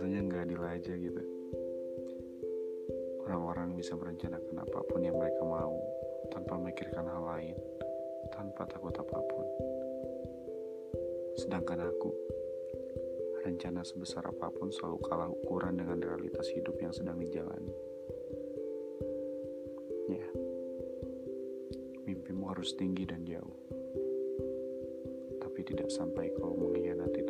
rasanya nggak adil aja gitu. Orang-orang bisa merencanakan apa pun yang mereka mau tanpa memikirkan hal lain tanpa takut apa pun. Sedangkan aku rencana sebesar apa pun selalu kalah ukuran dengan realitas hidup yang sedang dijalani. Ya mimpimu harus tinggi dan jauh. Tapi tidak sampai kau mengkhianati